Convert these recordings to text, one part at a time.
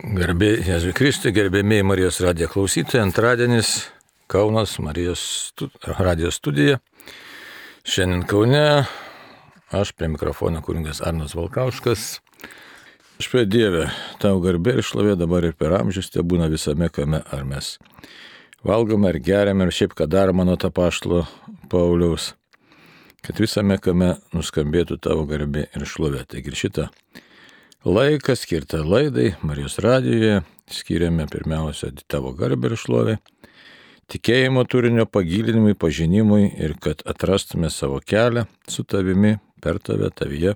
Garbė Jėzui Kristui, gerbėmiai Marijos radijo klausytojai, antradienis Kaunas Marijos stu, radijos studija. Šiandien Kaune aš prie mikrofono kūringas Arnas Valkauskas. Aš prie Dievę, tau garbė ir šlovė dabar ir per amžius te būna visame kame, ar mes valgome, ar geriame, ar šiaip ką daro mano tą paštlo Pauliaus, kad visame kame nuskambėtų tavo garbė ir šlovė. Taigi ir šitą Laiką skirtą laidai Marijos radijoje skiriame pirmiausia tavo garbę ir šlovę, tikėjimo turinio pagilinimui, pažinimui ir kad atrastume savo kelią su tavimi, per tave, tavyje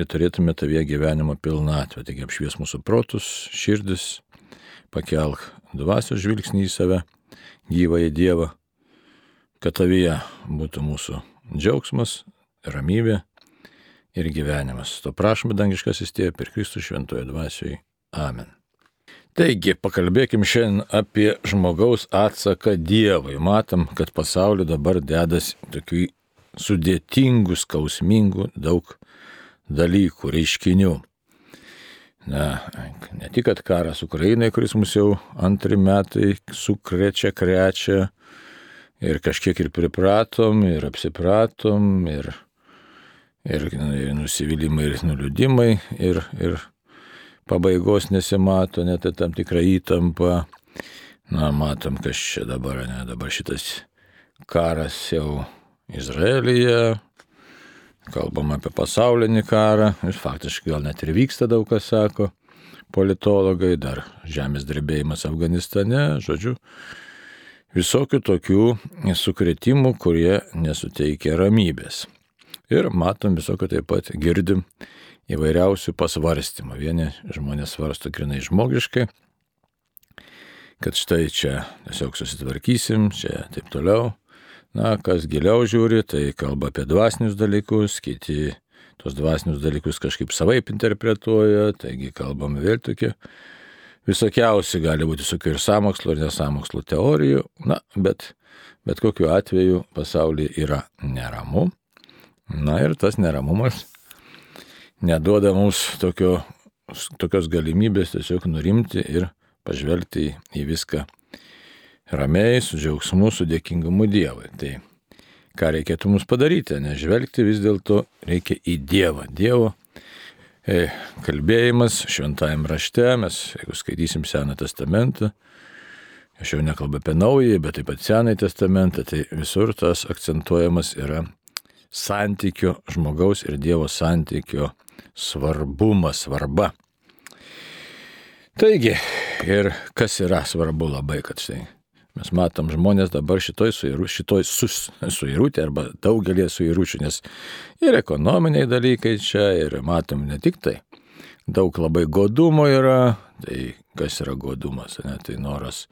ir turėtume tavyje gyvenimo pilnatvę. Taigi apšvies mūsų protus, širdis, pakelk dvasios žvilgsnį į save, gyvą į Dievą, kad tavyje būtų mūsų džiaugsmas, ramybė ir gyvenimas. To prašome dangiškasis tėvė per Kristų šventoje dvasioje. Amen. Taigi, pakalbėkim šiandien apie žmogaus atsaką Dievui. Matom, kad pasauliu dabar dedas tokių sudėtingų, skausmingų daug dalykų, reiškinių. Na, ne tik, kad karas Ukrainai, kuris mus jau antri metai sukrečia, krečia ir kažkiek ir pripratom, ir apsipratom, ir ir, ir nusivylimai, ir nuliūdimai, ir, ir pabaigos nesimato, net tam tikra įtampa. Na, matom, kas čia dabar, ne, dabar šitas karas jau Izraelyje, kalbam apie pasaulinį karą, ir faktiškai gal net ir vyksta daug kas sako, politologai, dar žemės drebėjimas Afganistane, žodžiu, visokių tokių sukretimų, kurie nesuteikia ramybės. Ir matom visokio taip pat girdim įvairiausių pasvarstymų. Vieni žmonės svarsto grinai žmogiškai, kad štai čia tiesiog susitvarkysim, čia taip toliau. Na, kas giliau žiūri, tai kalba apie dvasinius dalykus, kiti tos dvasinius dalykus kažkaip savaip interpretuoja, taigi kalbam vėl tokie visokiausi, gali būti visokių ir samokslo, ir nesamokslo teorijų, na, bet bet kokiu atveju pasaulyje yra neramu. Na ir tas neramumas neduoda mums tokio, tokios galimybės tiesiog nurimti ir pažvelgti į viską ramiai, su džiaugsmu, su dėkingumu Dievui. Tai ką reikėtų mums padaryti, nežvelgti vis dėlto reikia į Dievą. Dievo e, kalbėjimas šventajame rašte, mes jeigu skaitysim Seną testamentą, aš jau nekalbu apie naująjį, bet taip pat Senąjį testamentą, tai visur tas akcentuojamas yra santykio, žmogaus ir Dievo santykio svarbumas, svarba. Taigi, ir kas yra svarbu labai, kad štai mes matom žmonės dabar šitoj, suiru, šitoj sus, suirutė arba daugelį suiručių, nes ir ekonominiai dalykai čia, ir matom ne tik tai. Daug labai godumo yra, tai kas yra godumas, ne, tai noras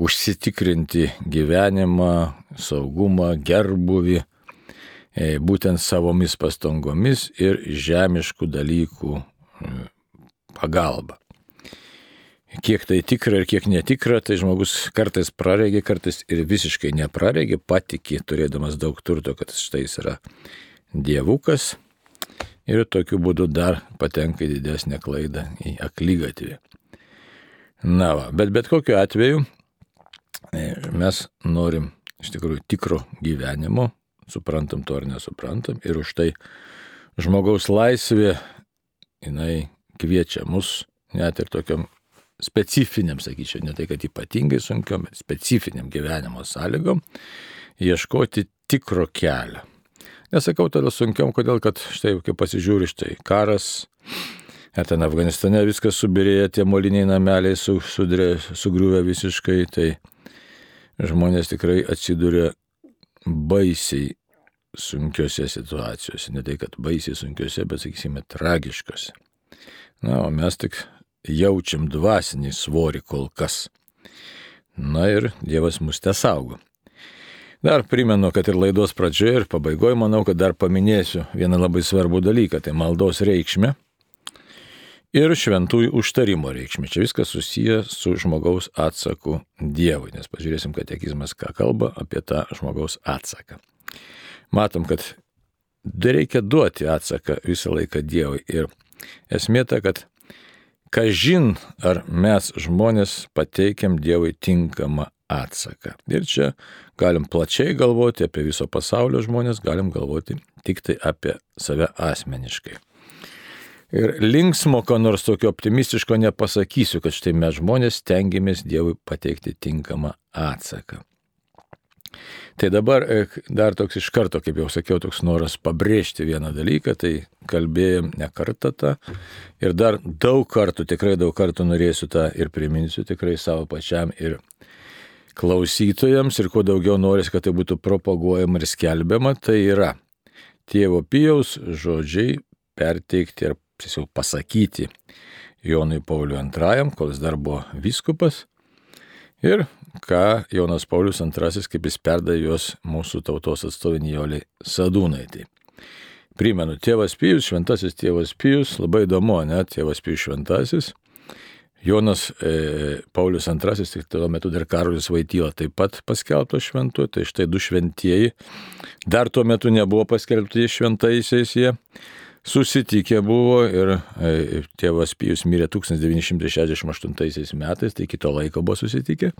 užsitikrinti gyvenimą, saugumą, gerbuvį, E, būtent savomis pastangomis ir žemiškų dalykų e, pagalba. Kiek tai tikra ir kiek netikra, tai žmogus kartais praregė, kartais ir visiškai nepraregė, patikė, turėdamas daug turto, kad štai jis yra dievukas ir tokiu būdu dar patenka į didesnę klaidą, į aklygatvį. Na, va, bet bet kokiu atveju e, mes norim iš tikrųjų tikro gyvenimo, suprantam to ar nesuprantam. Ir už tai žmogaus laisvė, jinai kviečia mus net ir tokiam specifiniam, sakyčiau, ne tai kad ypatingai sunkiam, bet specifiniam gyvenimo sąlygom, ieškoti tikro kelio. Nesakau tada sunkiam, kodėl, kad štai, kai pasižiūri, štai karas, ar ten Afganistane viskas subirėję, tie moliniai nameliai su, sudrė, sugriuvę visiškai, tai žmonės tikrai atsiduria baisiai sunkiose situacijose, ne tai kad baisiai sunkiose, bet sakysime tragiškose. Na, o mes tik jaučiam dvasinį svorį kol kas. Na ir Dievas mus te saugo. Dar primenu, kad ir laidos pradžioje ir pabaigoje manau, kad dar paminėsiu vieną labai svarbų dalyką - tai maldos reikšmė ir šventųjų užtarimo reikšmė. Čia viskas susiję su žmogaus atsaku Dievui, nes pažiūrėsim, kad tekizmas ką kalba apie tą žmogaus atsaką matom, kad reikia duoti atsaką visą laiką Dievui. Ir esmė ta, kad kažin ar mes žmonės pateikiam Dievui tinkamą atsaką. Ir čia galim plačiai galvoti apie viso pasaulio žmonės, galim galvoti tik tai apie save asmeniškai. Ir linksmo, ko nors tokio optimistiško nepasakysiu, kad štai mes žmonės tengiamės Dievui pateikti tinkamą atsaką. Tai dabar e, dar toks iš karto, kaip jau sakiau, toks noras pabrėžti vieną dalyką, tai kalbėjom ne kartą tą ir dar daug kartų, tikrai daug kartų norėsiu tą ir priminsiu tikrai savo pačiam ir klausytojams ir kuo daugiau norės, kad tai būtų propaguojama ir skelbiama, tai yra tėvo Pijaus žodžiai perteikti ir tiesiog pasakyti Jonui Pauliui II, kol jis dar buvo vyskupas. Ir ką Jonas Paulius II, kaip jis perdavė juos mūsų tautos atstovė Nijolė Sadūnaitė. Primenu, tėvas Pijus, šventasis tėvas Pijus, labai įdomu, ne, tėvas Pijus šventasis. Jonas e, Paulius II, tik tuo metu dar Karolis Vaityla taip pat paskelbto šventu, tai štai du šventieji, dar tuo metu nebuvo paskelbti šventaisiais jie, susitikę buvo ir e, tėvas Pijus mirė 1968 metais, tai kito laiko buvo susitikę.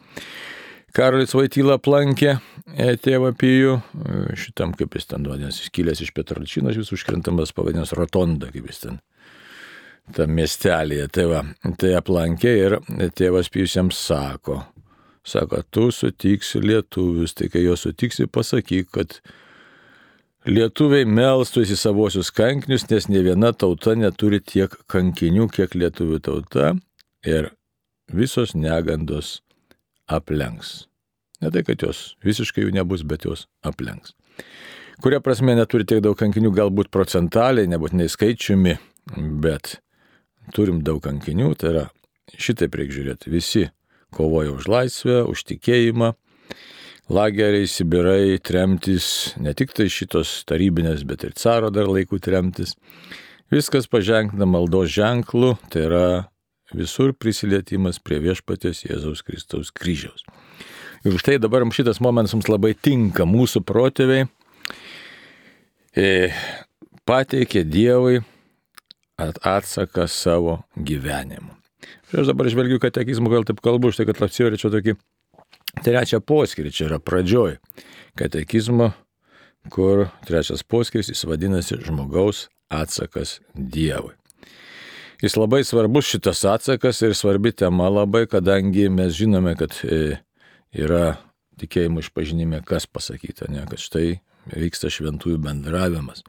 Karolis Vaityla aplankė e, tėvą Pijų, e, šitam kaip jis ten vadinasi, kilęs iš Petralčino, vis užkrintamas pavadinęs Rotonda, kaip jis ten tam miestelėje. Tai, va, tai aplankė ir tėvas Pijus jam sako, sako, tu sutiksi lietuvius, tai kai juos sutiksi, pasakyk, kad Lietuviai melstus į savosius kankinius, nes ne viena tauta neturi tiek kankinių, kiek lietuvių tauta ir visos negandos aplenks. Ne tai, kad jos visiškai jų nebus, bet jos aplenks. Kuria prasme neturi tiek daug kankinių, galbūt procentaliai, nebūtinai skaičiumi, bet turim daug kankinių, tai yra šitaip reikia žiūrėti. Visi kovoja už laisvę, už tikėjimą lageriai, Sibirai, tremtis, ne tik tai šitos tarybinės, bet ir caro dar laikų tremtis. Viskas paženkina maldos ženklų, tai yra visur prisilietimas prie viešpatės Jėzaus Kristaus kryžiaus. Ir štai dabar šitas momentas mums labai tinka. Mūsų protėviai e, pateikė Dievui atsaką savo gyvenimu. Aš dabar žvelgiu katekizmų, gal taip kalbu, štai kad lapsijorečiau tokį trečią poskirį, čia yra pradžioj katekizmo, kur trečias poskiris jis vadinasi žmogaus atsakas Dievui. Jis labai svarbus šitas atsakas ir svarbi tema labai, kadangi mes žinome, kad e, yra tikėjimo išpažinime, kas pasakyta, ne, kad štai vyksta šventųjų bendravimas.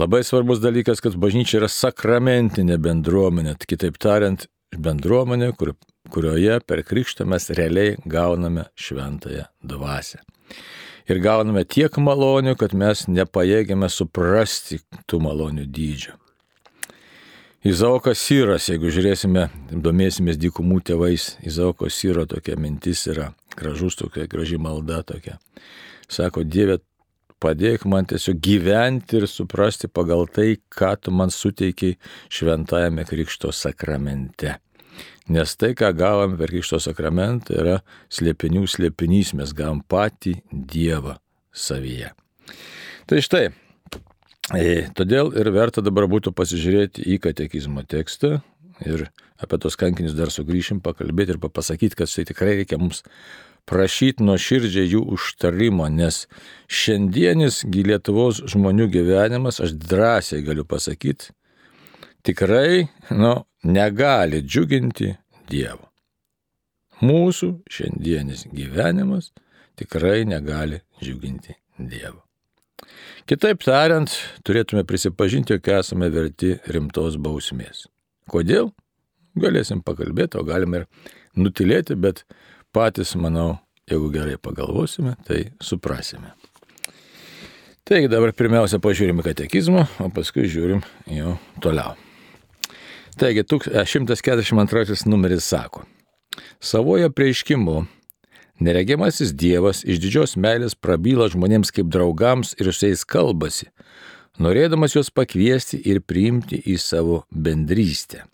Labai svarbus dalykas, kad bažnyčia yra sakramentinė bendruomenė, kitaip tariant, bendruomenė, kur kurioje per krikštą mes realiai gauname šventąją dvasę. Ir gauname tiek malonių, kad mes nepajėgiame suprasti tų malonių dydžio. Izaokas Syras, jeigu žiūrėsime, domėsimės dykumų tėvais, Izaoko Syro tokia mintis yra, gražus tokia, graži malda tokia. Sako, Dieve, padėk man tiesiog gyventi ir suprasti pagal tai, ką tu man suteikiai šventajame Krikšto sakramente. Nes tai, ką gavom per Krikšto sakramentą, yra slėpinių slėpinys, mes gavom patį Dievą savyje. Tai štai, e, todėl ir verta dabar būtų pasižiūrėti į katekizmo tekstą ir apie tos kankinius dar sugrįšim, pakalbėti ir pasakyti, kad tai tikrai reikia mums prašyti nuo širdžiai jų užtarimo, nes šiandienis Lietuvos žmonių gyvenimas, aš drąsiai galiu pasakyti, tikrai, nu, negali džiuginti Dievo. Mūsų šiandienis gyvenimas tikrai negali džiuginti Dievo. Kitaip tariant, turėtume prisipažinti, jog esame verti rimtos bausmės. Kodėl? Galėsim pakalbėti, o galime ir nutilėti, bet patys, manau, jeigu gerai pagalvosime, tai suprasime. Taigi dabar pirmiausia pažiūrime katekizmą, o paskui žiūrim jau toliau. Taigi, 142 e, numeris sako, savojo prieiškimu neregimasis Dievas iš didžios meilės prabyla žmonėms kaip draugams ir su jais kalbasi, norėdamas juos pakviesti ir priimti į savo bendrystę.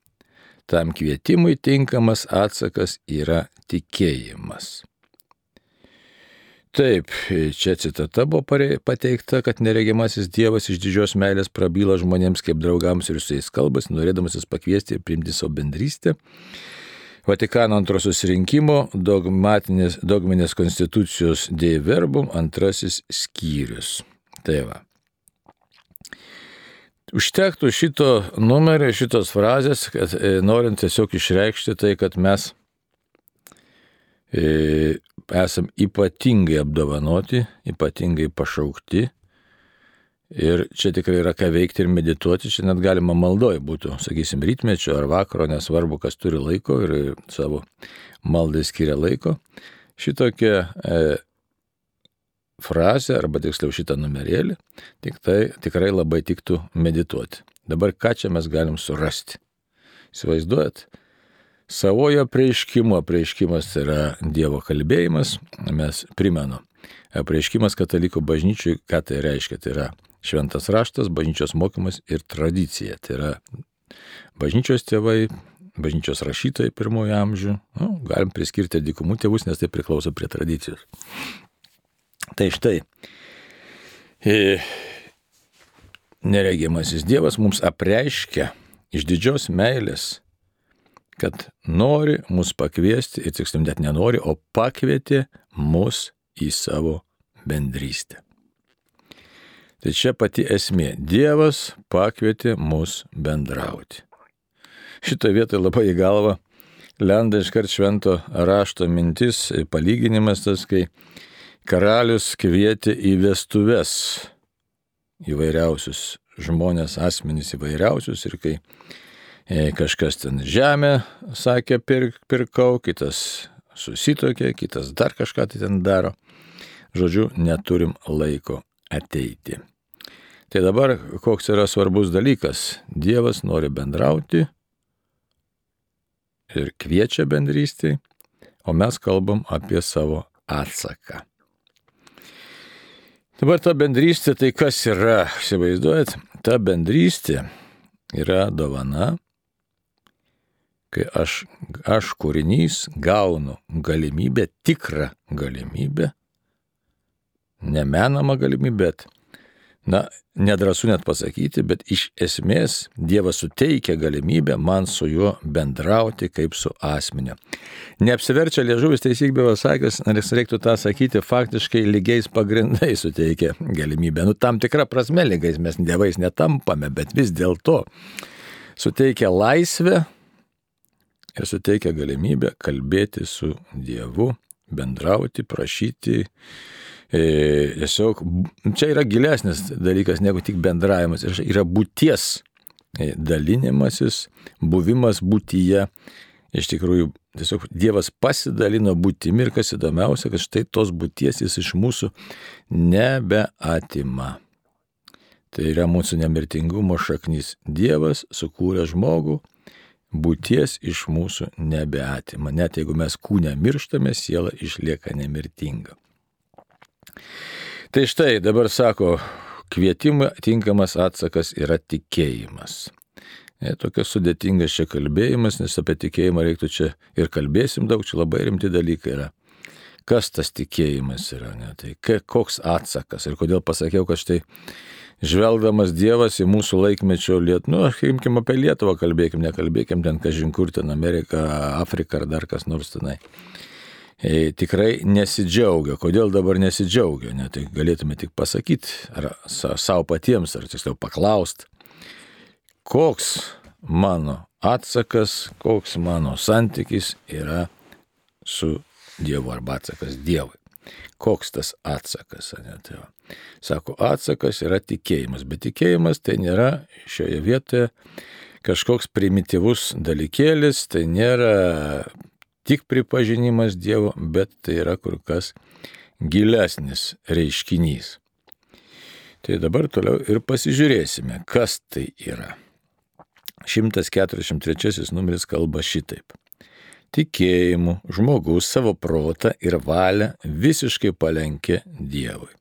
Tam kvietimui tinkamas atsakas yra tikėjimas. Taip, čia citata buvo pateikta, kad neregimasis Dievas iš didžios meilės prabyla žmonėms kaip draugams ir su jais kalbas, norėdamasis pakviesti ir priimti savo bendrystę. Vatikano antrosios rinkimo dogminės, dogminės konstitucijos Dei Verbum antrasis skyrius. Tai va. Užtektų šito numerio, šitos frazės, kad e, norint tiesiog išreikšti tai, kad mes e, esam ypatingai apdovanoti, ypatingai pašaukti. Ir čia tikrai yra ką veikti ir medituoti, čia net galima maldoj būtų, sakysim, rytmečio ar vakaro, nesvarbu, kas turi laiko ir savo maldai skiria laiko. Šitokia e, frazę, arba tiksliau šitą numerėlį, tik tai tikrai labai tiktų medituoti. Dabar ką čia mes galim surasti? Įsivaizduojat? Savojo prieiškimo, prieiškimas yra Dievo kalbėjimas, mes primenu. Prieiškimas katalikų bažnyčiui, ką tai reiškia? Tai yra šventas raštas, bažnyčios mokymas ir tradicija. Tai yra bažnyčios tėvai, bažnyčios rašytojai pirmojo amžių. Nu, galim priskirti dykumų tėvus, nes tai priklauso prie tradicijos. Tai štai, e, neregimasis Dievas mums apreiškia iš didžios meilės, kad nori mus pakviesti, ir tiksliau net nenori, o pakvietė mus į savo bendrystę. Tai čia pati esmė. Dievas pakvietė mus bendrauti. Šitoje vietoje labai į galvą lenda iškart švento rašto mintis, palyginimas tas, kai karalius kvietė į vestuves įvairiausius žmonės, asmenys įvairiausius ir kai kažkas ten žemę sakė pirk, pirkau, kitas susitokė, kitas dar kažką tai ten daro. Žodžiu, neturim laiko ateiti. Tai dabar koks yra svarbus dalykas. Dievas nori bendrauti ir kviečia bendrystį, o mes kalbam apie savo atsaką. Dabar ta bendrystė, tai kas yra, įsivaizduojat, ta bendrystė yra dovana, kai aš, aš kūrinys gaunu galimybę, tikrą galimybę, nemenamą galimybę, bet na, nedrasu net pasakyti, bet iš esmės Dievas suteikia galimybę man su juo bendrauti kaip su asmeniu. Neapsiverčia liežuvis teisyk be vasakęs, nes reiktų tą sakyti, faktiškai lygiais pagrindais suteikia galimybę. Nu, tam tikrą prasme lygiais mes dievais netampame, bet vis dėlto suteikia laisvę ir suteikia galimybę kalbėti su Dievu, bendrauti, prašyti E, tiesiog čia yra gilesnis dalykas negu tik bendravimas, yra būties e, dalinimasis, buvimas būtyje. Iš tikrųjų, tiesiog Dievas pasidalino būtimi ir kas įdomiausia, kad štai tos būties jis iš mūsų nebeatima. Tai yra mūsų nemirtingumo šaknis. Dievas sukūrė žmogų, būties iš mūsų nebeatima. Net jeigu mes kūne mirštame, siela išlieka nemirtinga. Tai štai dabar sako, kvietimui tinkamas atsakas yra tikėjimas. Ne, tokias sudėtingas čia kalbėjimas, nes apie tikėjimą reiktų čia ir kalbėsim daug, čia labai rimti dalykai yra. Kas tas tikėjimas yra, ne, tai koks atsakas ir kodėl pasakiau, kad štai žvelgdamas Dievas į mūsų laikmečio Lietuvą, nu, imkim apie Lietuvą, kalbėkim, nekalbėkim ten, kažin kur ten Amerika, Afrika ar dar kas nors tenai. E, tikrai nesidžiaugia. Kodėl dabar nesidžiaugia? Ne, tai galėtume tik pasakyti, ar savo patiems, ar tiksliau paklausti, koks mano atsakas, koks mano santykis yra su Dievu arba atsakas Dievui. Koks tas atsakas? Ne, tai va. Sako, atsakas yra tikėjimas, bet tikėjimas tai nėra šioje vietoje kažkoks primityvus dalykėlis, tai nėra tik pripažinimas Dievo, bet tai yra kur kas gilesnis reiškinys. Tai dabar toliau ir pasižiūrėsime, kas tai yra. 143 numeris kalba šitaip. Tikėjimu žmogus savo protą ir valią visiškai palenkė Dievui.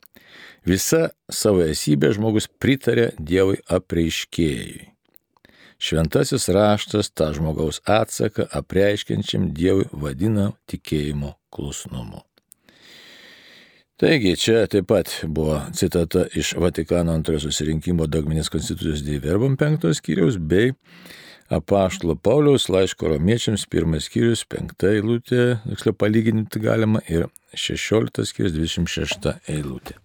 Visa savo esybė žmogus pritarė Dievui apreiškėjui. Šventasis raštas tą žmogaus atsaką apreiškiančiam Dievui vadina tikėjimo klusnumu. Taigi, čia taip pat buvo citata iš Vatikano antrojo susirinkimo dogminės konstitucijos Deiverbom penktos skyriaus bei apaštalo Pauliaus laiško romiečiams pirmas skyrius, penkta eilutė, tiksliau palyginti galima, ir šešioliktas skyrius, dvidešimt šešta eilutė.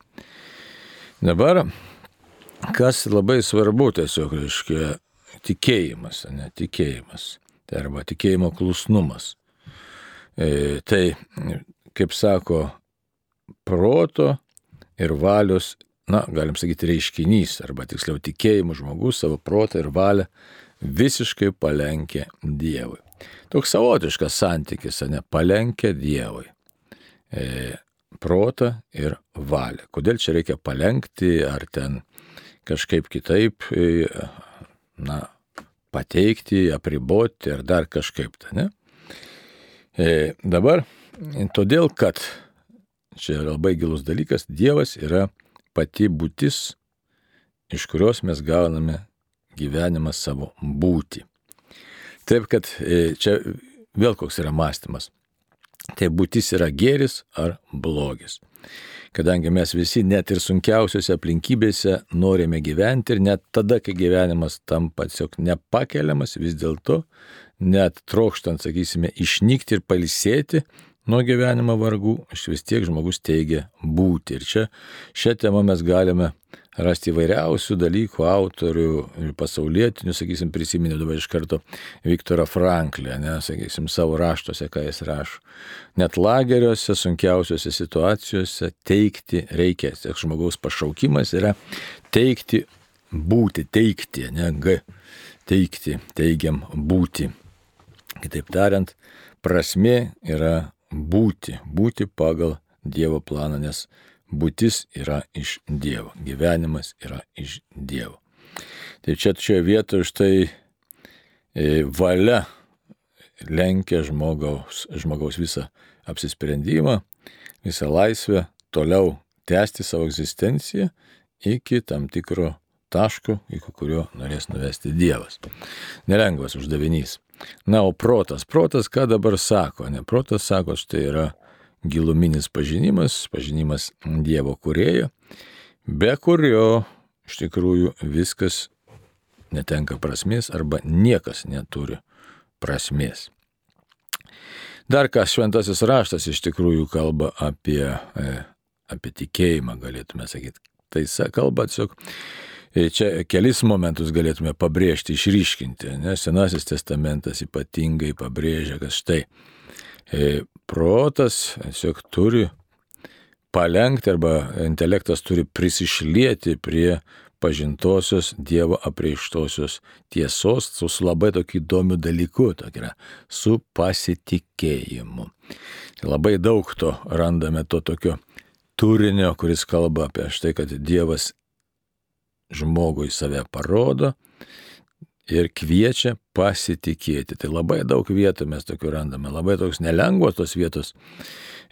Dabar, kas labai svarbu tiesiog, reiškia, tikėjimas, ne tikėjimas, tai arba tikėjimo klusnumas. E, tai, kaip sako proto ir valios, na, galim sakyti, reiškinys, arba tiksliau tikėjimo žmogus savo protą ir valią visiškai palenkė Dievui. Toks savotiškas santykis, ne, palenkė Dievui. E, protą ir valią. Kodėl čia reikia palenkti, ar ten kažkaip kitaip, e, na, pateikti, apriboti, ar dar kažkaip, tai, ne? E, dabar, todėl, kad čia yra labai gilus dalykas, Dievas yra pati būtis, iš kurios mes gauname gyvenimą savo būti. Taip kad e, čia vėl koks yra mąstymas. Tai būtis yra gėris ar blogis. Kadangi mes visi net ir sunkiausiose aplinkybėse norime gyventi ir net tada, kai gyvenimas tampa tiesiog nepakeliamas, vis dėlto, net trokštant, sakysime, išnykti ir palisėti, nuo gyvenimo vargų, aš vis tiek žmogus teigia būti. Ir čia šią temą mes galime rasti įvairiausių dalykų, autorių pasaulietinių, sakysim, prisiminiau dabar iš karto Viktorą Franklį, ne, sakysim, savo raštuose, ką jis rašo. Net lageriuose, sunkiausiose situacijose teikti reikia. Tiek žmogaus pašaukimas yra teikti būti, teikti, ne G, teikti, teigiam būti. Kitaip tariant, prasme yra būti, būti pagal Dievo planą, nes būtis yra iš Dievo, gyvenimas yra iš Dievo. Tai čia šioje vietoje štai e, valia lenkia žmogaus, žmogaus visą apsisprendimą, visą laisvę toliau tęsti savo egzistenciją iki tam tikro taško, iki kurio norės nuvesti Dievas. Nelengvas uždavinys. Na, o protas, protas ką dabar sako? Ne, protas sako, štai yra giluminis pažinimas, pažinimas Dievo kurėjo, be kurio iš tikrųjų viskas netenka prasmės arba niekas neturi prasmės. Dar ką šventasis raštas iš tikrųjų kalba apie, e, apie tikėjimą, galėtume sakyti. Tai kalba tiesiog Čia kelis momentus galėtume pabrėžti, išryškinti, nes Senasis testamentas ypatingai pabrėžia, kad štai e, protas tiesiog turi palengti arba intelektas turi prisišlieti prie pažintosios Dievo apreištosios tiesos su labai tokiu įdomiu dalyku, tokia yra, su pasitikėjimu. Labai daug to randame to tokio turinio, kuris kalba apie štai, kad Dievas žmogui save parodo ir kviečia pasitikėti. Tai labai daug vietų mes tokių randame, labai toks nelengvos tos vietos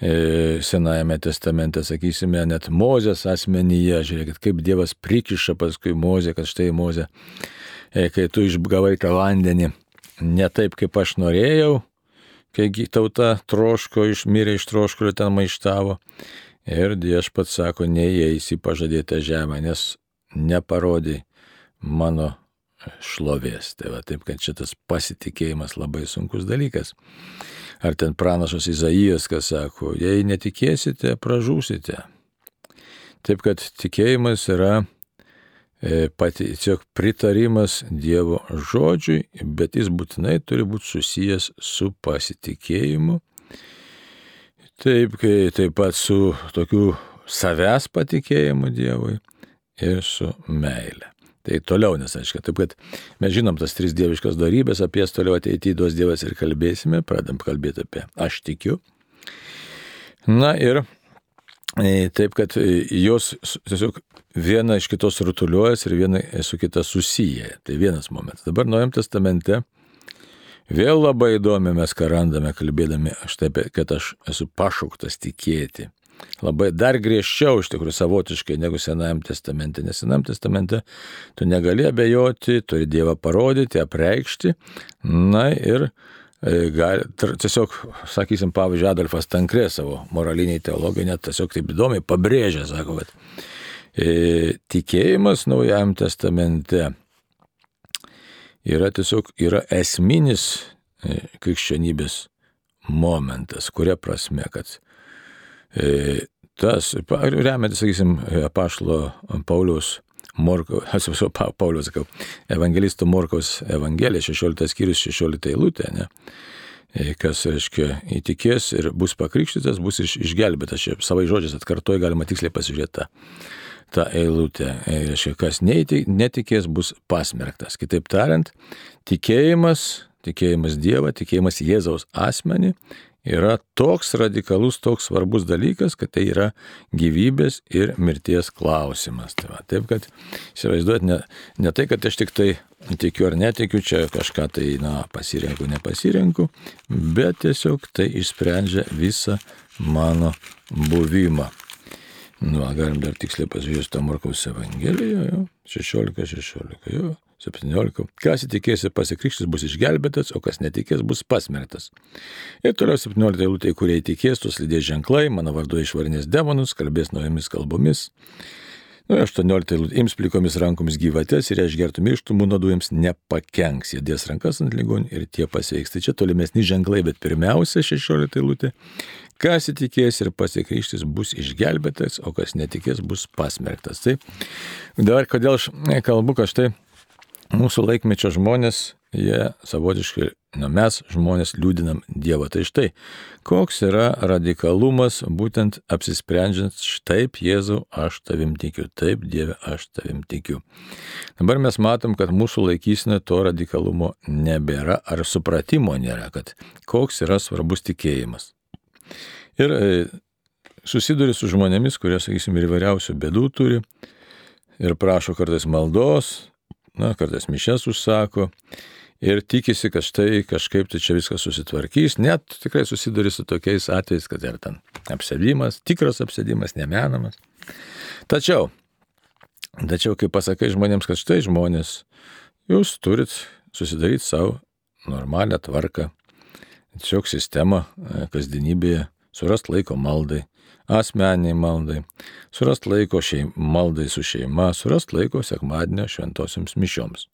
e, Senajame testamente, sakysime, net Mozės asmenyje, žiūrėkit, kaip Dievas prikiša paskui Mozę, kad štai Mozė, e, kai tu išgavai tą vandenį, ne taip, kaip aš norėjau, kai tauta troško, išmirė iš troškulio ten maištavo. Ir viešpats sako, neįeisi pažadėtą žemę, nes neparodai mano šlovės. Tai va taip, kad šitas pasitikėjimas labai sunkus dalykas. Ar ten pranašas Izaijas, kas sako, jei netikėsite, pražūsite. Taip, kad tikėjimas yra e, pati, tiesiog pritarimas Dievo žodžiui, bet jis būtinai turi būti susijęs su pasitikėjimu. Taip, taip pat su tokiu savęs patikėjimu Dievui ir su meile. Tai toliau nesaiškia. Taip kad mes žinom tas tris dieviškas darybės, apie jas toliau ateityje duos Dievas ir kalbėsime, pradam kalbėti apie aš tikiu. Na ir e, taip, kad e, jos tiesiog viena iš kitos rutuliuojas ir viena su kita susiję. Tai vienas momentas. Dabar Naujam testamente vėl labai įdomi mes ką randame, kalbėdami aš taip, kad aš esu pašauktas tikėti labai dar griežčiau iš tikrųjų savotiškai negu Senajam testamente. Nes Senajam testamente tu negali abejoti, turi Dievą parodyti, apreikšti. Na ir E, gali, tiesiog, sakysim, pavyzdžiui, Adolfas Tankrė savo moraliniai teologai net tiesiog taip įdomiai pabrėžia, sako, kad e, tikėjimas Naujajam testamente yra tiesiog yra esminis e, krikščionybės momentas, kuria prasme, kad tas, remiantis, sakysim, apašlo Pauliaus Morko, atsiprašau, pa, Paulius, sakau, evangelisto Morkos Evangelija, 16 skyrius, 16 eilutė, ne? E, kas, reiškia, įtikės ir bus pakrikštytas, bus iš, išgelbėtas. Čia savai žodžiais atkartoj galima tiksliai pasižiūrėti tą, tą eilutę. E, reiškia, kas netikės, bus pasmerktas. Kitaip tariant, tikėjimas, tikėjimas Dievą, tikėjimas Jėzaus asmenį yra toks radikalus, toks svarbus dalykas, kad tai yra gyvybės ir mirties klausimas. Tai va, taip, kad įsivaizduot, ne, ne tai, kad aš tik tai tikiu ar netikiu, čia kažką tai, na, pasirenku, nepasirenku, bet tiesiog tai išsprendžia visą mano buvimą. Nu, galim dar tiksliai pasižiūrėti tą Markaus Evangeliją, 16-16, jo. 17. Kas įtikės ir pasikrikštis bus išgelbėtas, o kas netikės bus pasmerktas. Ir toliau 17 eilutė, kurie įtikės, tus lydės ženklai, mano vardu išvarinės demonus, kalbės naujomis kalbomis. Nu, 18 eilutė, ims plikomis rankomis gyvatės ir išgertų mirštumų nuodų jiems nepakenks, jie dės rankas ant ligonių ir tie pasveiks. Tai čia tolimesni ženklai, bet pirmiausia 16 eilutė, kas įtikės ir pasikrikštis bus išgelbėtas, o kas netikės bus pasmerktas. Tai dabar kodėl aš kalbu, kad štai mūsų laikmečio žmonės, jie savotiškai, na mes žmonės liūdinam Dievą. Tai štai, koks yra radikalumas būtent apsisprendžiant, štaip Jėzau, aš tavim tikiu, taip Dieve, aš tavim tikiu. Dabar mes matom, kad mūsų laikysime to radikalumo nebėra ar supratimo nėra, kad koks yra svarbus tikėjimas. Ir e, susiduri su žmonėmis, kurie, sakysim, ir įvairiausių bėdų turi ir prašo kartais maldos, na, kartais mišes užsako ir tikisi, kad štai kažkaip tai čia viskas susitvarkys, net tikrai susiduri su tokiais atvejais, kad ir ten apsėdimas, tikras apsėdimas, nemenamas. Tačiau, tačiau, kai pasakai žmonėms, kad štai žmonės, jūs turit susidaryti savo normalią tvarką, tiesiog sistemą e, kasdienybėje, surast laiko maldai, asmeniai maldai, surast laiko šeim, maldai su šeima, surast laiko sekmadienio šventosioms mišioms.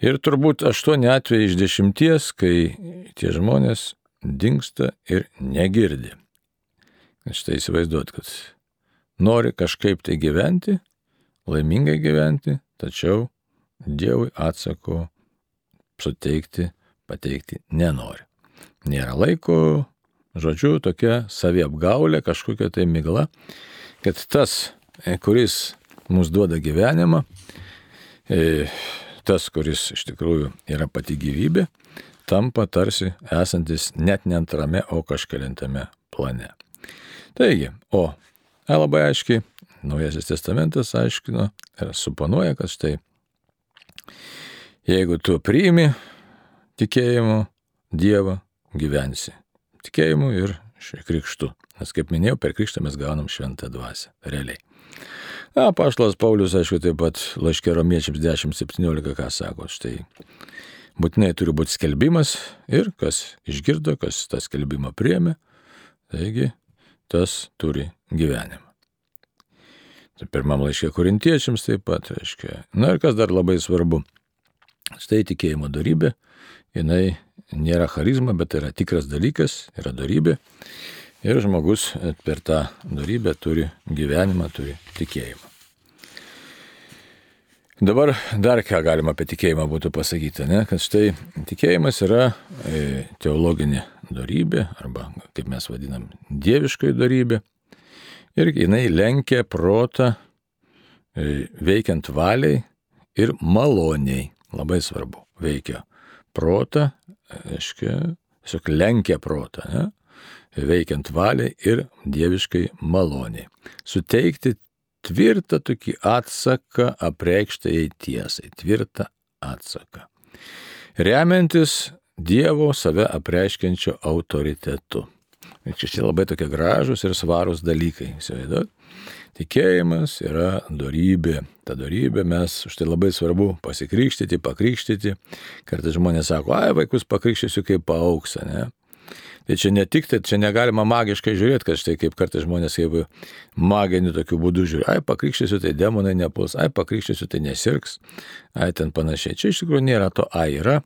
Ir turbūt aštuoni atvejai iš dešimties, kai tie žmonės dinksta ir negirdi. Štai įsivaizduot, kad nori kažkaip tai gyventi, laimingai gyventi, tačiau Dievui atsako suteikti, pateikti nenori. Nėra laiko, Žodžiu, tokia saviapgaulė, kažkokia tai migla, kad tas, e, kuris mums duoda gyvenimą, e, tas, kuris iš tikrųjų yra pati gyvybė, tampa tarsi esantis net ne antrame, o kažkelintame plane. Taigi, o e, labai aiškiai, Naujasis testamentas aiškino ir suponuoja, kad štai, jeigu tu priimi tikėjimu Dievą, gyvensi tikėjimu ir krikštu. Nes kaip minėjau, per krikštą mes gaunam šventą dvasę. Realiai. Na, paštas Paulius, aišku, taip pat laiškė romiečiams 10.17, ką sako. Štai būtinai turi būti skelbimas ir kas išgirdo, kas tą skelbimą priemė, taigi tas turi gyvenimą. Tai pirmam laiškė korintiečiams taip pat, reiškia. Na ir kas dar labai svarbu. Štai tikėjimo darybė, jinai nėra charizma, bet yra tikras dalykas, yra darybė. Ir žmogus per tą darybę turi gyvenimą, turi tikėjimą. Dabar dar ką galima apie tikėjimą būtų pasakyti, ne? kad štai tikėjimas yra e, teologinė darybė, arba kaip mes vadinam, dieviškai darybė. Ir jinai lenkia protą e, veikiant valiai ir maloniai. Labai svarbu, veikia protą aiškia, tiesiog lenkia protą, ne? veikiant valiai ir dieviškai maloniai. Suteikti tvirtą tokį atsaką apreikštai tiesai, tvirtą atsaką. Remiantis Dievo save apreiškiančio autoritetu. Čia labai tokie gražus ir svarūs dalykai. Įsivaizduot? Tikėjimas yra darybė. Ta darybė mes, už tai labai svarbu pasikrikštyti, pakrikštyti. Kartais žmonės sako, ai, vaikus pakrikštysiu kaip paauksą, ne? Tai čia ne tik tai, čia negalima magiškai žiūrėti, kad štai kaip kartais žmonės kaip maginiu tokiu būdu žiūri, ai pakrikštysiu, tai demonai nepuls, ai pakrikštysiu, tai nesirgs, ai ten panašiai. Čia iš tikrųjų nėra to, ai yra.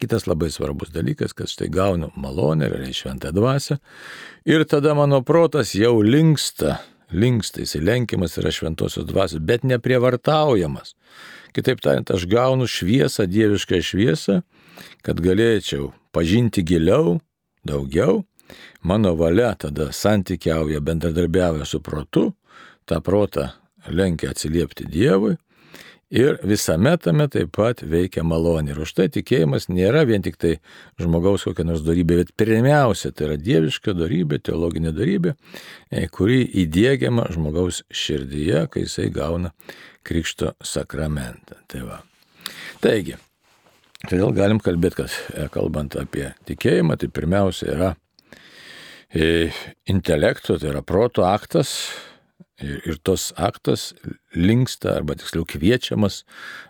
Kitas labai svarbus dalykas, kad štai gaunu malonę, realiai šventą dvasę ir tada mano protas jau linksta, linksta, jis lenkiamas yra šventosios dvasios, bet neprievartaujamas. Kitaip tariant, aš gaunu šviesą, dievišką šviesą, kad galėčiau pažinti giliau, daugiau, mano valia tada santykiauja, bendradarbiauja su protu, tą protą lenkia atsiliepti Dievui ir visame tame taip pat veikia malonė. Ir už tai tikėjimas nėra vien tik tai žmogaus kokia nors darybė, bet pirmiausia tai yra dieviška darybė, teologinė darybė, e, kuri įdėgiama žmogaus širdyje, kai jisai gauna Krikšto sakramentą. Tai va. Taigi, Todėl galim kalbėti, kad e, kalbant apie tikėjimą, tai pirmiausia yra e, intelekto, tai yra proto aktas ir, ir tos aktas linksta, arba tiksliau kviečiamas,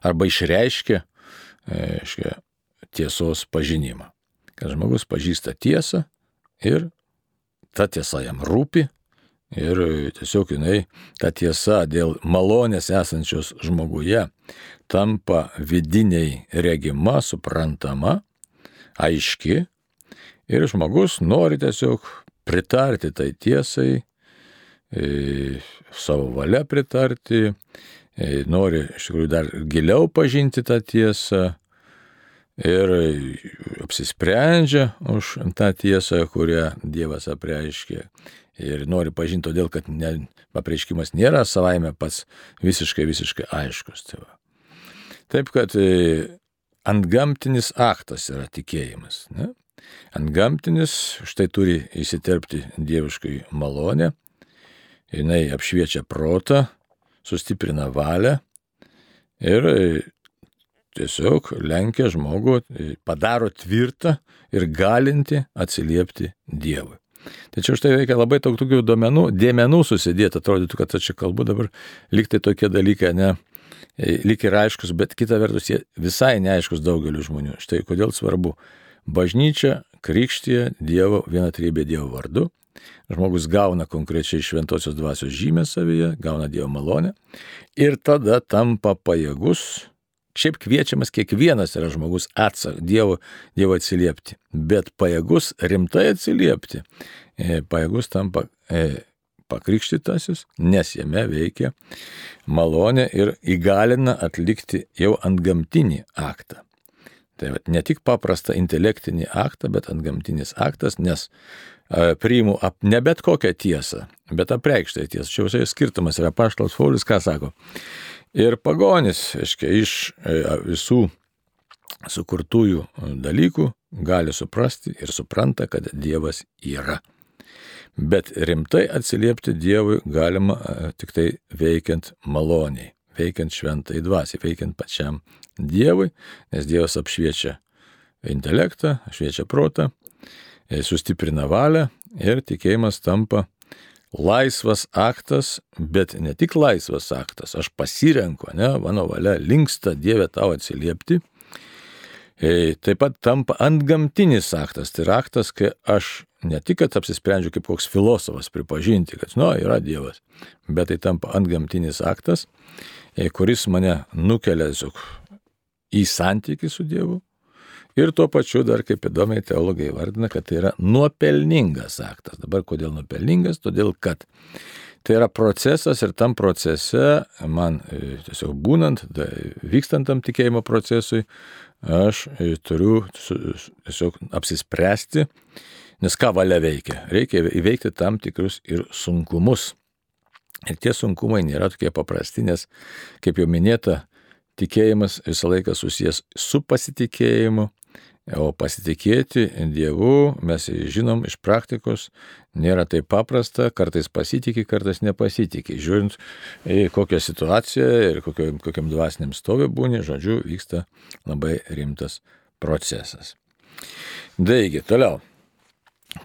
arba išreiškia e, tiesos pažinimą. Kad žmogus pažįsta tiesą ir ta tiesa jam rūpi ir tiesiog jinai, ta tiesa dėl malonės esančios žmoguje tampa vidiniai regima, suprantama, aiški ir žmogus nori tiesiog pritarti tai tiesai, savo valia pritarti, e, nori iš tikrųjų dar giliau pažinti tą tiesą ir apsisprendžia už tą tiesą, kurią Dievas apreiškė. Ir nori pažinti todėl, kad ne, apreiškimas nėra savaime pats visiškai, visiškai aiškus. Tai va. Taip kad e, antgamtinis aktas yra tikėjimas. Ne? Antgamtinis štai turi įsiterpti dieviškai malonę, jinai apšviečia protą, sustiprina valią ir e, tiesiog lenkia žmogų, e, padaro tvirtą ir galinti atsiliepti Dievui. Tačiau štai reikia labai daug tokių duomenų, dėmenų susidėti, atrodytų, kad aš čia kalbu dabar, liktai tokie dalykai, ne, E, lik ir aiškus, bet kita vertus jie visai neaiškus daugeliu žmonių. Štai kodėl svarbu. Bažnyčia krikštyje Dievo, viena trybė Dievo vardu. Žmogus gauna konkrečiai šventosios dvasios žymę savyje, gauna Dievo malonę ir tada tampa pajėgus. Šiaip kviečiamas kiekvienas yra žmogus atsak, Dievo, Dievo atsiliepti, bet pajėgus rimtai atsiliepti, e, pajėgus tampa e, pakrikštytasis, nes jame veikia malonė ir įgalina atlikti jau ant gamtinį aktą. Tai ne tik paprastą intelektinį aktą, bet ant gamtinis aktas, nes e, priimu ap, ne bet kokią tiesą, bet apreikštą tiesą. Čia visai skirtumas yra paštalas Paulius, ką sako. Ir pagonis, aiškiai, iš e, visų sukurtųjų dalykų gali suprasti ir supranta, kad Dievas yra. Bet rimtai atsiliepti Dievui galima e, tik tai veikiant maloniai, veikiant šventai dvasiai, veikiant pačiam Dievui, nes Dievas apšviečia intelektą, apšviečia protą, e, sustiprina valią ir tikėjimas tampa laisvas aktas, bet ne tik laisvas aktas, aš pasirenku, ne, mano valia linksta Dievė tau atsiliepti. E, taip pat tampa antgamtinis aktas, tai yra aktas, kai aš ne tik, kad apsisprendžiu kaip koks filosofas pripažinti, kad, nu, yra Dievas, bet tai tampa antgamtinis aktas, e, kuris mane nukelia tiesiog į santykių su Dievu. Ir tuo pačiu dar kaip įdomiai teologai vardina, kad tai yra nuopelningas aktas. Dabar kodėl nuopelningas? Todėl, kad tai yra procesas ir tam procese man e, tiesiog būnant, vykstant tam tikėjimo procesui, aš turiu tiesiog apsispręsti Nes ką valia veikia? Reikia įveikti tam tikrus ir sunkumus. Ir tie sunkumai nėra tokie paprasti, nes, kaip jau minėta, tikėjimas visą laiką susijęs su pasitikėjimu, o pasitikėti Dievu, mes žinom iš praktikos, nėra taip paprasta, kartais pasitikė, kartais nepasitikė. Žiūrint, kokią situaciją ir kokiam, kokiam dvasiniam stovė būni, žodžiu, vyksta labai rimtas procesas. Taigi, toliau.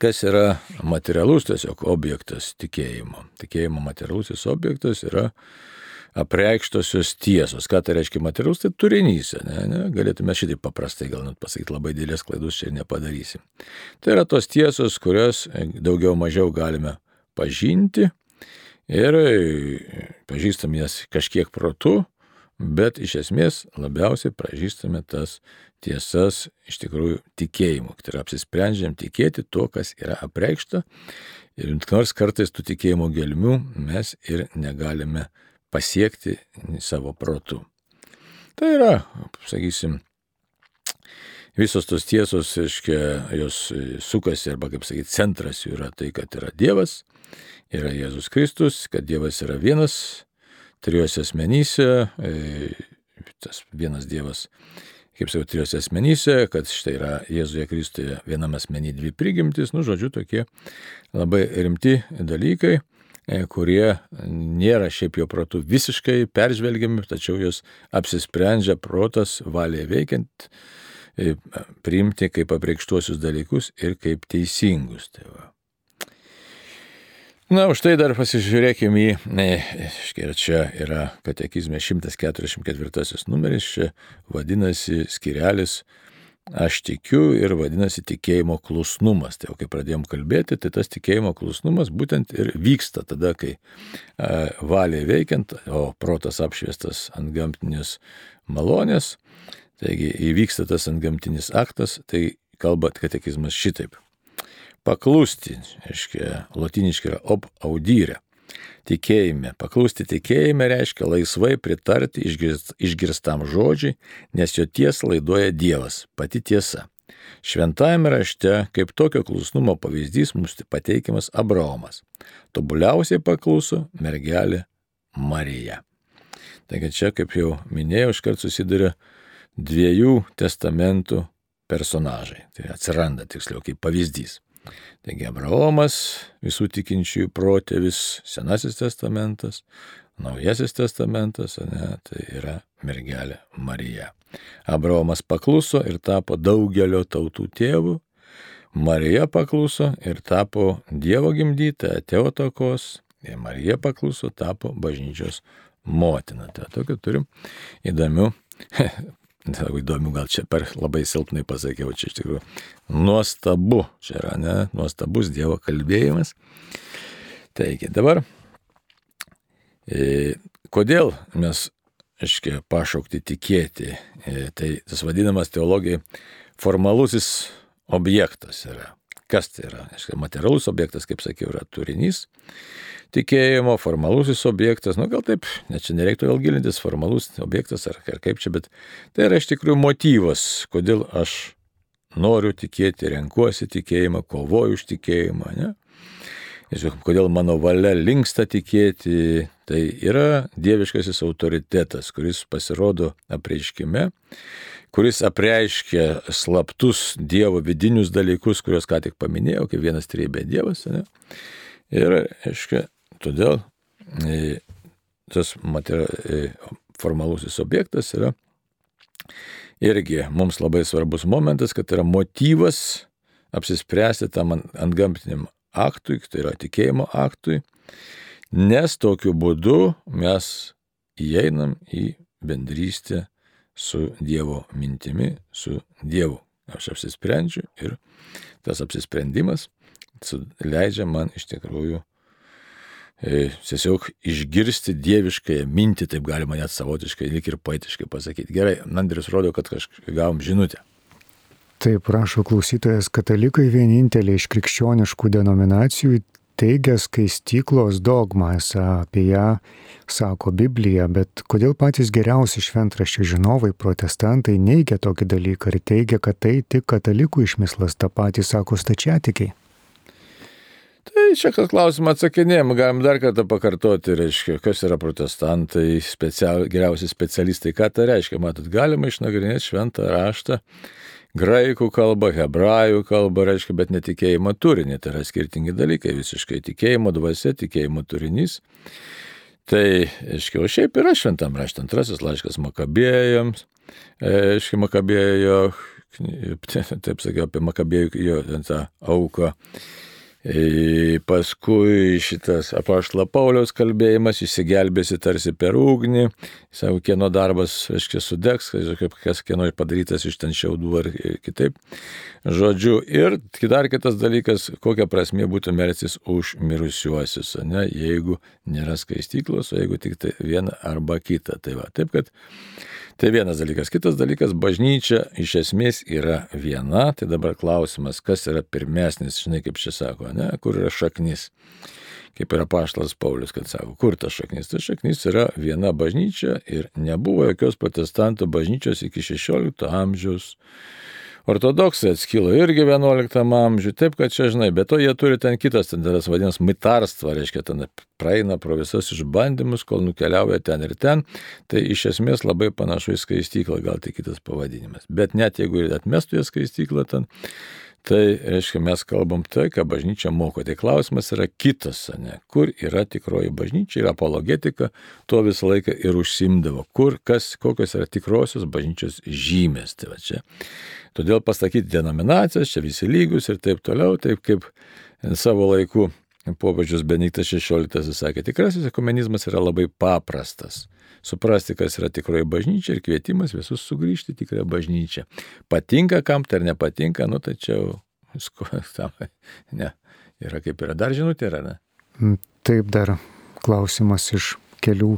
kas yra materialus tiesiog objektas tikėjimo. Tikėjimo materialusis objektas yra apreikštosios tiesos. Ką tai reiškia materialus, tai turinys. Ne, ne? Galėtume šitaip paprastai gal net pasakyti, labai didelės klaidus čia nepadarysim. Tai yra tos tiesos, kurias daugiau mažiau galime pažinti ir pažįstam jas kažkiek protu, bet iš esmės labiausiai pažįstame tas tiesas iš tikrųjų tikėjimu. Tai yra apsisprendžiam tikėti to, kas yra apreikšta ir nors kartais tų tikėjimo gelmių mes ir negalime pasiekti savo protu. Tai yra, sakysim, visos tos tiesos, aiškia, jos sukasi, arba kaip sakyti, centras jų yra tai, kad yra Dievas, yra Jėzus Kristus, kad Dievas yra vienas, trijose asmenyse, e, tas vienas Dievas, kaip sakiau, trijose asmenyse, kad štai yra Jėzuje Kristuje vienam asmenį dvi prigimtis, nu, žodžiu, tokie labai rimti dalykai kurie nėra šiaip jo protų visiškai peržvelgiami, tačiau jos apsisprendžia protas valiai veikiant e, priimti kaip apreikštuosius dalykus ir kaip teisingus. Tai va. Na, už tai dar pasižiūrėkime į, ir čia yra katekizme 144 numeris, čia vadinasi skirelis aš tikiu ir vadinasi tikėjimo klusnumas. Tai jau kai pradėjom kalbėti, tai tas tikėjimo klusnumas būtent ir vyksta tada, kai a, valiai veikiant, o protas apšviestas ant gamtinės malonės, taigi įvyksta tas ant gamtinis aktas, tai kalba katekizmas šitaip paklusti, reiškia, latiniškai yra ob audyrė. Tikėjime. Paklusti tikėjime reiškia laisvai pritarti išgirst, išgirstam žodžiui, nes jo tiesą laidoja Dievas, pati tiesa. Šventajame rašte kaip tokio klusnumo pavyzdys mums pateikiamas Abraomas. Tobuliausiai pakluso mergelė Marija. Taigi čia, kaip jau minėjau, iškart susiduria dviejų testamentų personažai. Tai atsiranda tiksliau kaip pavyzdys. Taigi Abraomas, visų tikinčiųjų protėvis, Senasis testamentas, Naujasis testamentas, ne, tai yra mergelė Marija. Abraomas pakluso ir tapo daugelio tautų tėvų, Marija pakluso ir tapo Dievo gimdyta, atėjo takos, ir Marija pakluso, tapo bažnyčios motina. Tai tokių turim įdomių Labai įdomu, gal čia per labai silpnai pasakiau, čia iš tikrųjų nuostabu, čia yra, ne, nuostabus Dievo kalbėjimas. Taigi dabar, e, kodėl mes, aiškiai, pašaukti tikėti, e, tai tas vadinamas teologijai formalusis objektas yra. Kas tai yra? Materialus objektas, kaip sakiau, yra turinys tikėjimo, formalusis objektas, nu gal taip, net čia nereiktų vėl gilintis, formalus objektas ar, ar kaip čia, bet tai yra iš tikrųjų motyvas, kodėl aš noriu tikėti, renkuosi tikėjimą, kovoju už tikėjimą, ne? Tiesiog, kodėl mano valia linksta tikėti, tai yra dieviškasis autoritetas, kuris pasirodo apreiškime, kuris apreiškia slaptus Dievo vidinius dalykus, kuriuos ką tik paminėjau, kaip vienas trybė Dievas. Ne? Ir, aiškiai, Todėl e, tas materi... E, formalusis objektas yra irgi mums labai svarbus momentas, kad yra motyvas apsispręsti tam ant gamtiniam aktui, tai yra tikėjimo aktui, nes tokiu būdu mes įeinam į bendrystę su Dievo mintimi, su Dievu. Aš apsisprendžiu ir tas apsisprendimas leidžia man iš tikrųjų E, tiesiog išgirsti dieviškąją mintį, taip galima net savotiškai, lik ir poetiškai pasakyti. Gerai, Andrius rodo, kad kažkaip gavom žinutę. Taip rašo klausytojas, katalikai vieninteliai iš krikščioniškų denominacijų teigia skaistyklos dogmą, esą apie ją sako Biblija, bet kodėl patys geriausi šventraščių žinovai, protestantai neigia tokį dalyką ir teigia, kad tai tik katalikų išmislas, tą patį sako stačiatikiai. Tai čia kas klausimą atsakinėjom, galim dar kartą pakartoti, reiškia, kas yra protestantai, special, geriausi specialistai, ką tai reiškia. Matot, galima išnagrinėti šventą raštą, graikų kalbą, hebrajų kalbą, reiškia, bet netikėjimo turinį. Tai yra skirtingi dalykai, visiškai tikėjimo dvasia, tikėjimo turinys. Tai, aiškiai, o šiaip yra šventam rašte antrasis laiškas Makabėjams, aiškiai, Makabėjo taip sakiau, apie Makabėjų jo tą auką. E, paskui šitas apaštalo Pauliaus kalbėjimas, įsigelbėsi tarsi per ugnį, savo kieno darbas, aiškiai, sudegs, kaip kas kieno padarytas iš ten šiaudų ar kitaip. Žodžiu, ir dar kitas dalykas, kokia prasme būtų melsis už mirusiuosius, ne, jeigu nėra skaistyklos, o jeigu tik tai viena arba kita. Tai va, taip kad Tai vienas dalykas. Kitas dalykas, bažnyčia iš esmės yra viena. Tai dabar klausimas, kas yra pirmesnis, žinai, kaip čia sako, ne, kur yra šaknis. Kaip yra paštas Paulius, kad sako, kur ta šaknis. Ta šaknis yra viena bažnyčia ir nebuvo jokios protestantų bažnyčios iki 16 amžiaus Ortodoksai atskilo irgi 11 amžiuje, taip kad čia žinai, bet to jie turi ten kitas, ten tas vadinamas mitarstva, reiškia, ten praeina pro visas išbandymus, kol nukeliauja ten ir ten, tai iš esmės labai panašu į skaistyklą, gal tai kitas pavadinimas. Bet net jeigu ir atmestų jie skaistyklą ten, Tai reiškia, mes kalbam tai, ką bažnyčia moko. Tai klausimas yra kitas, ne? kur yra tikroji bažnyčia, yra apologetika, tuo visą laiką ir užsimdavo. Kur, kas, kokios yra tikrosios bažnyčios žymės. Tai va čia. Todėl pasakyti denominacijas, čia visi lygus ir taip toliau, taip kaip savo laiku popiežius Benediktas XVI sakė, tikrasis ekumenizmas yra labai paprastas suprasti, kas yra tikroji bažnyčia ir kvietimas visus sugrįžti į tikrąją bažnyčią. Patinka kam tai ar nepatinka, nu čia visko tam. Ne, yra kaip yra. Dar žinutė yra, ne? Mm, taip, dar klausimas iš kelių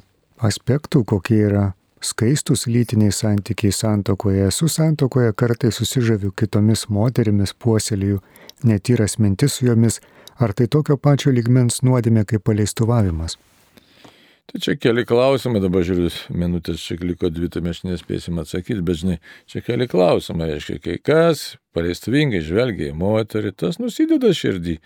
aspektų, kokie yra skaistus lytiniai santykiai santokoje. Esu santokoje, kartai susižaviu kitomis moterimis, puoselėjų netyras mintis su jomis. Ar tai tokio pačio ligmens nuodėmė kaip paleistuvavimas? Tai čia keli klausimai, dabar žiūriu, minutės čia liko dvi, tai mes nespėsim atsakyti, bet žinai, čia keli klausimai, aiškiai, kai kas paleistuvingai žvelgia į moterį, tas nusideda širdį,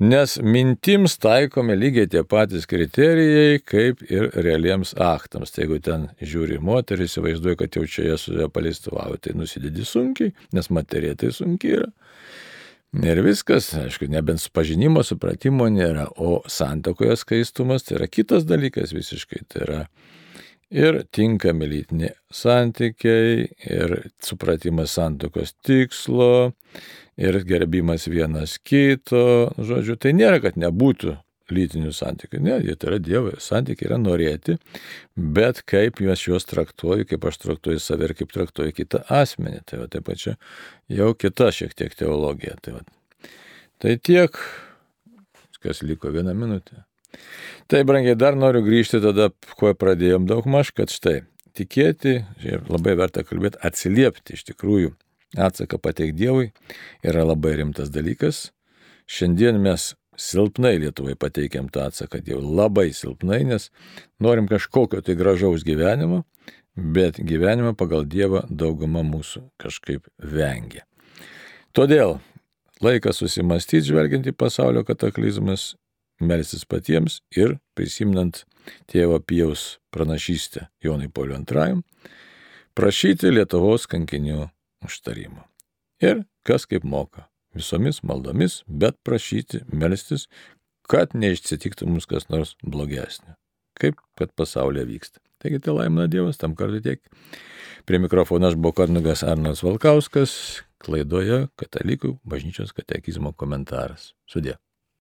nes mintims taikomi lygiai tie patys kriterijai, kaip ir realiems aktams. Tai jeigu ten žiūri moterį, įsivaizduoja, kad jau čia jie su juo paleistuvavo, tai nusidedi sunkiai, nes materija tai sunkiai yra. Ir viskas, aišku, nebent pažinimo, supratimo nėra, o santokoje skaistumas tai yra kitas dalykas visiškai. Tai yra ir tinkami lytiniai santykiai, ir supratimas santokos tikslo, ir gerbimas vienas kito. Žodžiu, tai nėra, kad nebūtų lytinių santykių. Ne, jie tai yra Dievo santykiai, yra norėti, bet kaip juos juos traktuoju, kaip aš traktuoju save ir kaip traktuoju kitą asmenį. Tai va taip pat čia jau kita šiek tiek teologija. Tai, va. tai tiek, kas liko vieną minutę. Tai, brangiai, dar noriu grįžti tada, kuo pradėjom daug maž, kad štai tikėti, labai verta kalbėti, atsiliepti iš tikrųjų atsaką pateikti Dievui yra labai rimtas dalykas. Šiandien mes silpnai Lietuvai pateikėm tą atsaką, jau labai silpnai, nes norim kažkokio tai gražaus gyvenimo, bet gyvenimą pagal Dievą dauguma mūsų kažkaip vengia. Todėl laikas susimastyti, žvelgiant į pasaulio kataklizmas, melsis patiems ir prisimnant tėvo Pijaus pranašystę Jonai Poliu II, prašyti Lietuvos kankinių užtarimo. Ir kas kaip moka visomis maldomis, bet prašyti, melstis, kad neišsitiktų mums kas nors blogesnio. Kaip kad pasaulyje vyksta. Taigi tai laimina Dievas, tam kartu tiek. Prie mikrofono aš buvau Karnugas Arnas Valkauskas, klaidoje Katalikų bažnyčios katekizmo komentaras. Sudė.